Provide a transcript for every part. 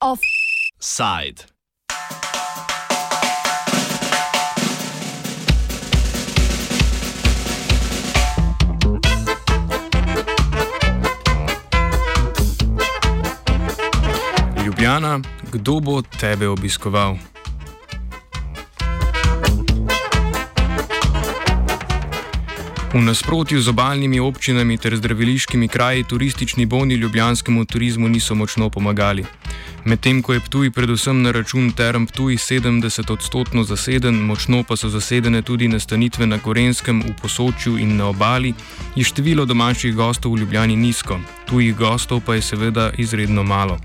Offside. Ljubljana, kdo bo tebe obiskoval? V nasprotju z obaljnimi občinami ter zdraviliškimi kraji turistični boni ljubljanskemu turizmu niso močno pomagali. Medtem ko je Ptuj predvsem na račun term Ptuj 70 odstotno zaseden, močno pa so zasedene tudi nastanitve na Gorenskem, v Posočju in na obali, je število domačih gostov v Ljubljani nizko, tujih gostov pa je seveda izredno malo.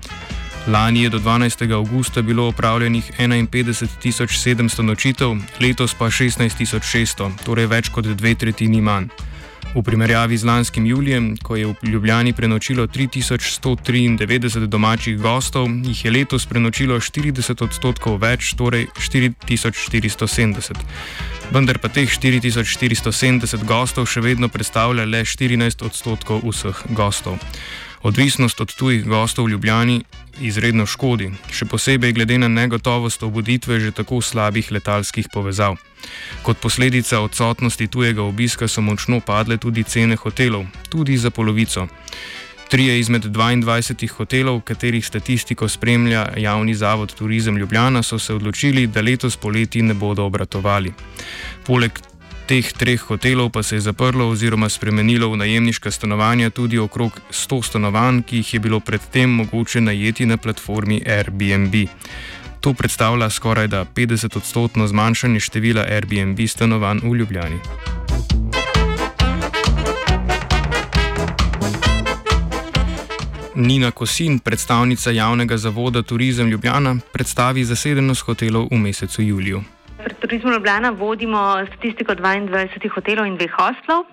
Lani je do 12. avgusta bilo opravljenih 51.700 nočitev, letos pa 16.600, torej več kot dve tretjini manj. V primerjavi z lanskim julijem, ko je v Ljubljani prenočilo 3193 domačih gostov, jih je letos prenočilo 40 odstotkov več, torej 4470. Vendar pa teh 4470 gostov še vedno predstavlja le 14 odstotkov vseh gostov. Odvisnost od tujih gostov v Ljubljani izredno škodi, še posebej glede na negotovost obuditve že tako slabih letalskih povezav. Kot posledica odsotnosti tujega obiska so močno padle tudi cene hotelov, tudi za polovico. Trije izmed 22 hotelov, katerih statistiko spremlja javni zavod Turizem Ljubljana, so se odločili, da letos poleti ne bodo obratovali. Poleg teh treh hotelov pa se je zaprlo oziroma spremenilo v najemniška stanovanja tudi okrog 100 stanovanj, ki jih je bilo predtem mogoče najeti na platformi Airbnb. To predstavlja skoraj da 50 odstotno zmanjšanje števila Airbnb stanovanj v Ljubljani. Nina Kosin, predstavnica javnega zavoda Turizem Ljubljana, predstavi zasedenost hotelov v mesecu juliju. Pri Turizmu Ljubljana vodimo statistiko 22 hotelov in dveh hostlov.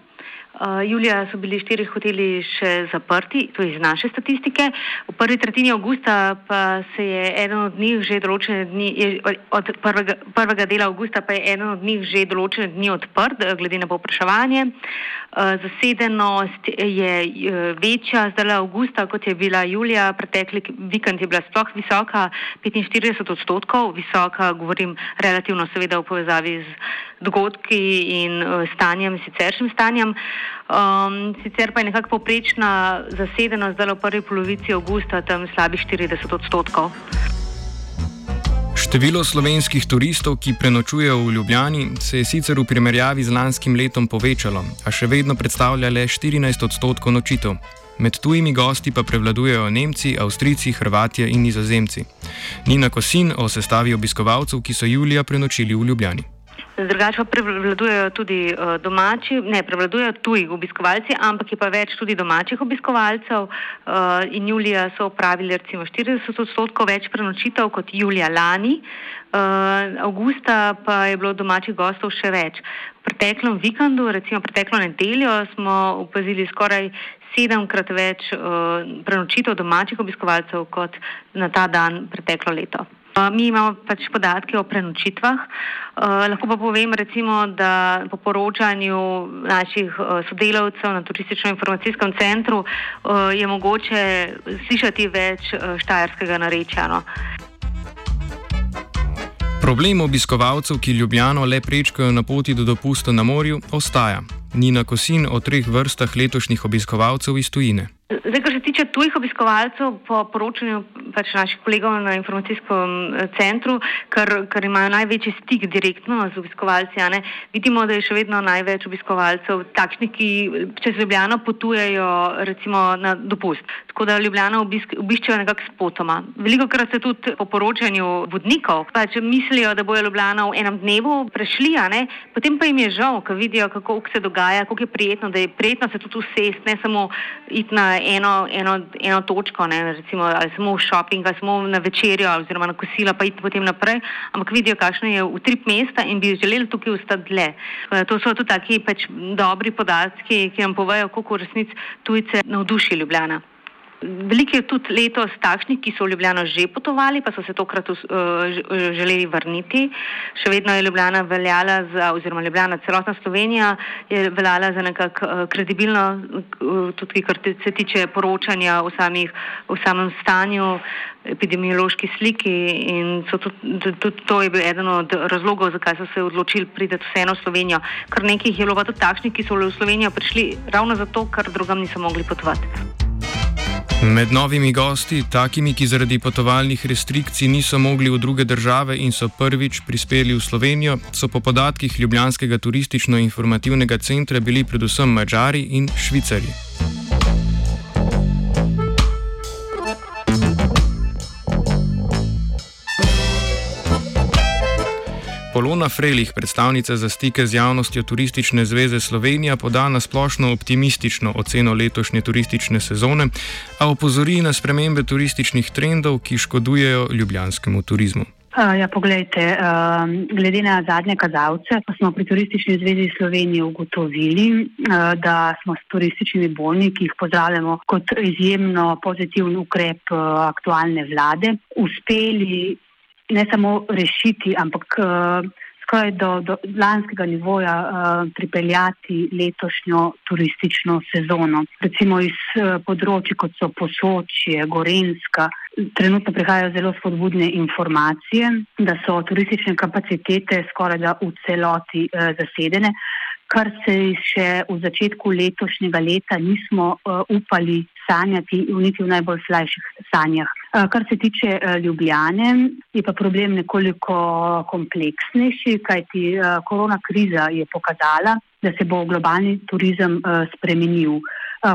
Uh, julija so bili štiri hoteli še zaprti, to je iz naše statistike. V prvi tretjini avgusta pa se je eden od njih že določene dni, je, od prvega, prvega dela avgusta pa je eden od njih že določene dni odprt, eh, glede na povpraševanje. Uh, zasedenost je uh, večja zdaj avgusta, kot je bila julija, pretekli vikend je bila sploh visoka, 45 odstotkov, visoka, govorim relativno seveda v povezavi z dogodki in uh, stanjem, siceršnjim stanjem. Um, sicer pa je nekako poprečna zasedenost zdaj v prvi polovici avgusta tam slabih 40 odstotkov. Število slovenskih turistov, ki prenočujejo v Ljubljani, se je sicer v primerjavi z lanskim letom povečalo, a še vedno predstavlja le 14 odstotkov nočitev. Med tujimi gosti pa prevladujejo Nemci, Avstrijci, Hrvatje in Nizozemci. Nina Kosin o sestavi obiskovalcev, ki so julija prenočili v Ljubljani. Drugače pa prevladujejo tudi uh, domači, ne prevladujejo tuji obiskovalci, ampak je pa več tudi domačih obiskovalcev. Uh, in julija so opravili recimo 40 odstotkov več prenočitev kot julija lani. Uh, augusta pa je bilo domačih gostov še več. V preteklem vikendu, recimo preteklo nedeljo, smo opazili skoraj sedemkrat več uh, prenočitev domačih obiskovalcev kot na ta dan preteklo leto. Mi imamo pač podatke o prenočitvah. Uh, lahko pa povem, recimo, da po poročanju naših sodelavcev na turistično-informacijskem centru uh, je mogoče slišati več štajerskega narečja. No. Problem obiskovalcev, ki Ljubljano le prečkajo na poti do dopusta na morju, ostaja. Nina Kosin o treh vrstah letošnjih obiskovalcev iz tujine. Zdaj, kar se tiče tujih obiskovalcev, po poročanju pač naših kolegov na informacijskem eh, centru, ker, ker imajo največji stik direktno z obiskovalci, ne, vidimo, da je še vedno največ obiskovalcev takšnih, ki čez Ljubljano potujejo recimo na dopust. Tako da Ljubljano obisk, obiščejo nekako spotoma. Veliko krat se tudi po poročanju vodnikov pač mislijo, da bojo Ljubljano v enem dnevu prešli, ne, potem pa jim je žal, ko vidijo, kako se dogaja, kako je prijetno, da je prijetno se tudi usest, ne samo iti na eno, eno, eno točko, ne, recimo, ali samo v šoping, ali samo na večerjo, oziroma na kosila, pa iti potem naprej, ampak vidijo, kakšno je utrip mesta in bi želeli tukaj ostati dlje. To so tudi taki pač dobri podatki, ki nam povejo, koliko v resnici tujce navduši Ljubljana. Veliko je tudi letos takšnih, ki so v Ljubljano že potovali, pa so se tokrat uh, želeli vrniti. Še vedno je Ljubljana veljala za, oziroma Ljubljana, celotna Slovenija je veljala za nekako uh, kredibilno, uh, tudi kar se tiče poročanja o, samih, o samem stanju, epidemiološki sliki in tudi, tudi to je bil eden od razlogov, zakaj so se odločili priti vseeno v Slovenijo. Kar nekaj je bilo pa tudi takšnih, ki so v Slovenijo prišli ravno zato, ker drugam niso mogli potovati. Med novimi gosti, takimi, ki zaradi potovalnih restrikcij niso mogli v druge države in so prvič prispeli v Slovenijo, so po podatkih Ljubljanskega turistično-informativnega centra bili predvsem Mačari in Švicari. Polona Frelih, predstavnica za stike z javnostjo Turistične zveze Slovenija, poda na splošno optimistično oceno letošnje turistične sezone, a opozori na spremembe turističnih trendov, ki škodujejo ljubljanskemu turizmu. Ja, poglejte, glede na zadnje kazalce, pa smo pri Turistični zvezi Slovenije ugotovili, da smo s turističnimi bolniki, ki jih pozdravljamo kot izjemno pozitiven ukrep aktualne vlade, uspeli ne samo rešiti, ampak uh, skoraj do, do lanskega nivoja uh, pripeljati letošnjo turistično sezono. Recimo iz uh, področji, kot so Posočje, Gorenska, trenutno prihajajo zelo spodbudne informacije, da so turistične kapacitete skoraj da v celoti uh, zasedene. Kar se še v začetku letošnjega leta nismo uh, upali sanjati, niti v najbolj slajših sanjah. Eh, kar se tiče eh, Ljubljane, je pa problem nekoliko kompleksnejši, kajti eh, korona kriza je pokazala, da se bo globalni turizem spremenil.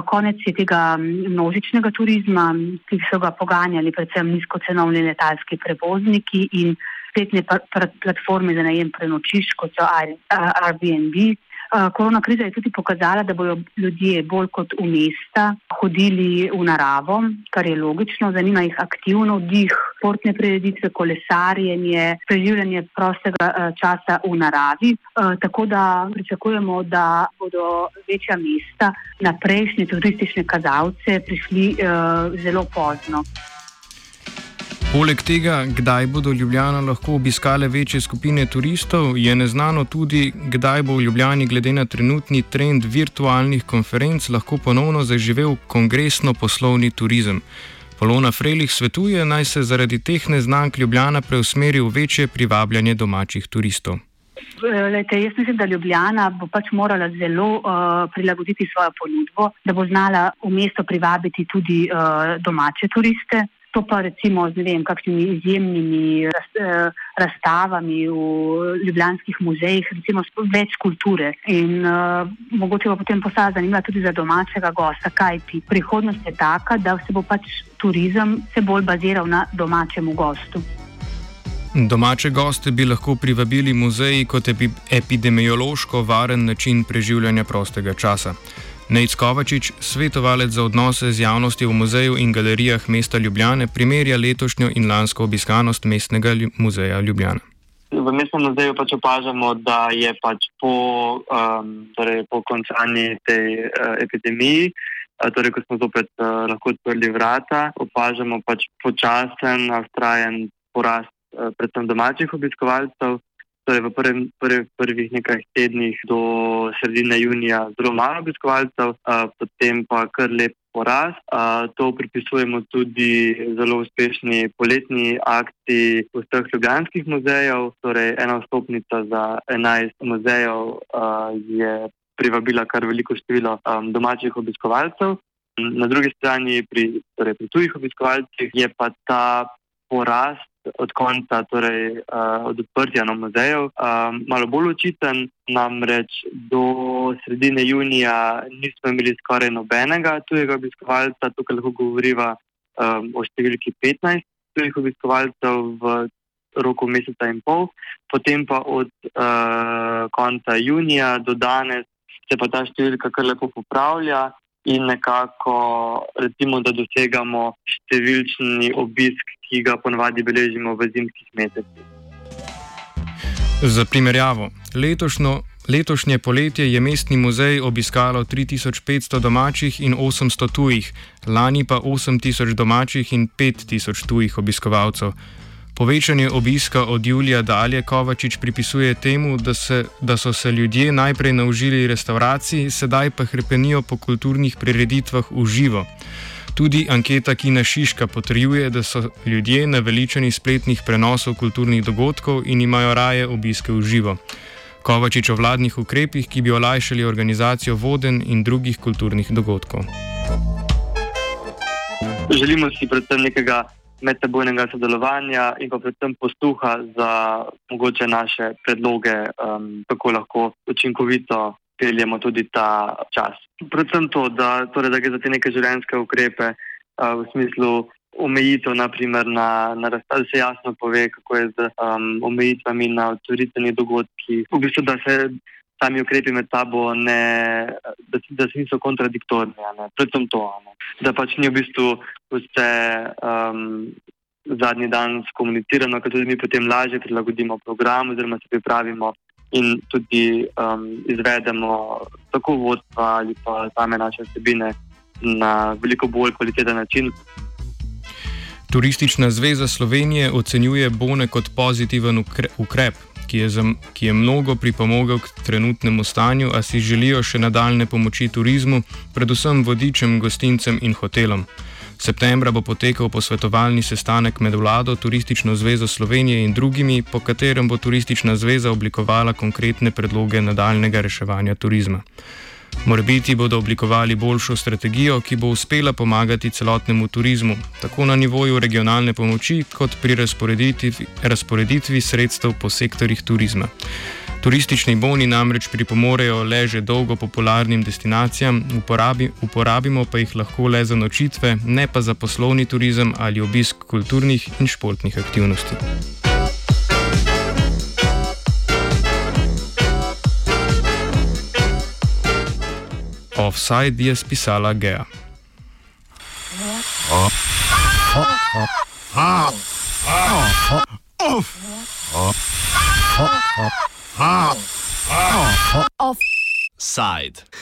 Konec je tega mm, množičnega turizma, ki so ga poganjali predvsem nizkocenovni letalski prevozniki in spletne platforme za najem prenočišč, kot so Airbnb. Korona kriza je tudi pokazala, da bodo ljudje bolj kot v mesta hodili v naravo, kar je logično, zanima jih aktivno dih, športne prireditve, kolesarjenje, preživljanje prostega časa v naravi. Tako da pričakujemo, da bodo večja mesta na prejšnje turistične kazalce prišli zelo pozno. Poleg tega, kdaj bodo Ljubljana lahko obiskale večje skupine turistov, je neznano tudi, kdaj bo v Ljubljani glede na trenutni trend virtualnih konferenc lahko ponovno zaživel kongresno-poslovni turizem. Polona Frelih svetuje, naj se zaradi teh neznank Ljubljana preusmeri v večje privabljanje domačih turistov. Lejte, jaz mislim, da Ljubljana bo pač morala zelo uh, prilagoditi svojo ponudbo, da bo znala v mesto privabiti tudi uh, domače turiste. To pa recimo z ne vem, kakšnimi izjemnimi raz, eh, razstavami v ljubljanskih muzejih, recimo več kulture. In uh, mogoče bo potem postala zanimiva tudi za domačega gosta, kajti prihodnost je taka, da se bo pač turizem vse bolj baziral na domačemu gostu. Domače goste bi lahko privabili muzeji kot epi epidemiološko varen način preživljanja prostega časa. Nejc Kovačič, svetovalec za odnose z javnostjo v muzeju in galerijah mesta Ljubljane, primerja letošnjo in lansko obiskanost mestnega muzeja Ljubljana. V mestnem muzeju pač opažamo, da je pač po, um, torej po končani tej uh, epidemiji, uh, torej ko smo zopet uh, lahko odprli vrata, opažamo pač počasen, avstrajen porast uh, predvsem domačih obiskovalcev torej v prvem, prv, prvih nekaj tednih do sredine junija zelo malo obiskovalcev, potem pa kar lep porast. To pripisujemo tudi zelo uspešni poletni akciji vseh ljubljanskih muzejev, torej ena stopnica za 11 muzejev je privabila kar veliko število domačih obiskovalcev. Na drugi strani, pri, torej pri tujih obiskovalcih, je pa ta porast od konca, torej uh, od odprtja na muzeju, um, malo bolj očiten. Namreč do sredine junija nismo imeli skoraj nobenega tujega obiskovalca, tukaj lahko govoriva um, o številki 15 tujih obiskovalcev v roku meseca in pol, potem pa od uh, konca junija do danes se pa ta številka kar lepo popravlja in nekako, recimo, da dosegamo številčni obisk, ki ga ponavadi beležimo v zimskih mesecih. Za primerjavo, letošnjo Letošnje poletje je mestni muzej obiskalo 3500 domačih in 800 tujih, lani pa 8000 domačih in 5000 tujih obiskovalcev. Povečanje obiska od julija dalje Kovačič pripisuje temu, da, se, da so se ljudje najprej naužili restauraciji, sedaj pa hrepenijo po kulturnih prireditvah v živo. Tudi anketa Kina Šiška potrjuje, da so ljudje naveličani spletnih prenosov kulturnih dogodkov in imajo raje obiske v živo. Kovačič o vladnih ukrepih, ki bi olajšali organizacijo voden in drugih kulturnih dogodkov. Želimo si predvsem nekega medsebojnega sodelovanja in pa predvsem posluha za mogoče naše predloge, um, kako lahko učinkovito peljemo tudi ta čas. Predvsem to, da, torej, da gre za te neke življenjske ukrepe uh, v smislu omejitev, naprimer na, na razstavi, se jasno pove, kako je z um, omejitvami na otvoritvenih dogodkih. V bistvu, da se sami ukrepi med sabo da, da se niso kontradiktorni, predvsem to, ne. da pač ni v bistvu vse um, zadnji dan skomunicirano, ker tudi mi potem lažje prilagodimo program oziroma se pripravimo in tudi um, izvedemo tako vodstva ali pa same naše vsebine na veliko bolj kvaliteten način. Turistična zveza Slovenije ocenjuje bone kot pozitiven ukrep, ki je, za, ki je mnogo pripomogel k trenutnemu stanju, a si želijo še nadaljne pomoči turizmu, predvsem vodičem, gostincem in hotelom. Septembra bo potekal posvetovalni sestanek med vlado, Turistično zvezo Slovenije in drugimi, po katerem bo Turistična zveza oblikovala konkretne predloge nadaljnega reševanja turizma. Morbiti bodo oblikovali boljšo strategijo, ki bo uspela pomagati celotnemu turizmu, tako na nivoju regionalne pomoči, kot pri razporeditvi, razporeditvi sredstev po sektorjih turizma. Turistični boni namreč pripomorejo le že dolgo popularnim destinacijam, uporabi, uporabimo pa jih lahko le za nočitve, ne pa za poslovni turizem ali obisk kulturnih in športnih aktivnosti. Offside je spisala Gea. Offside.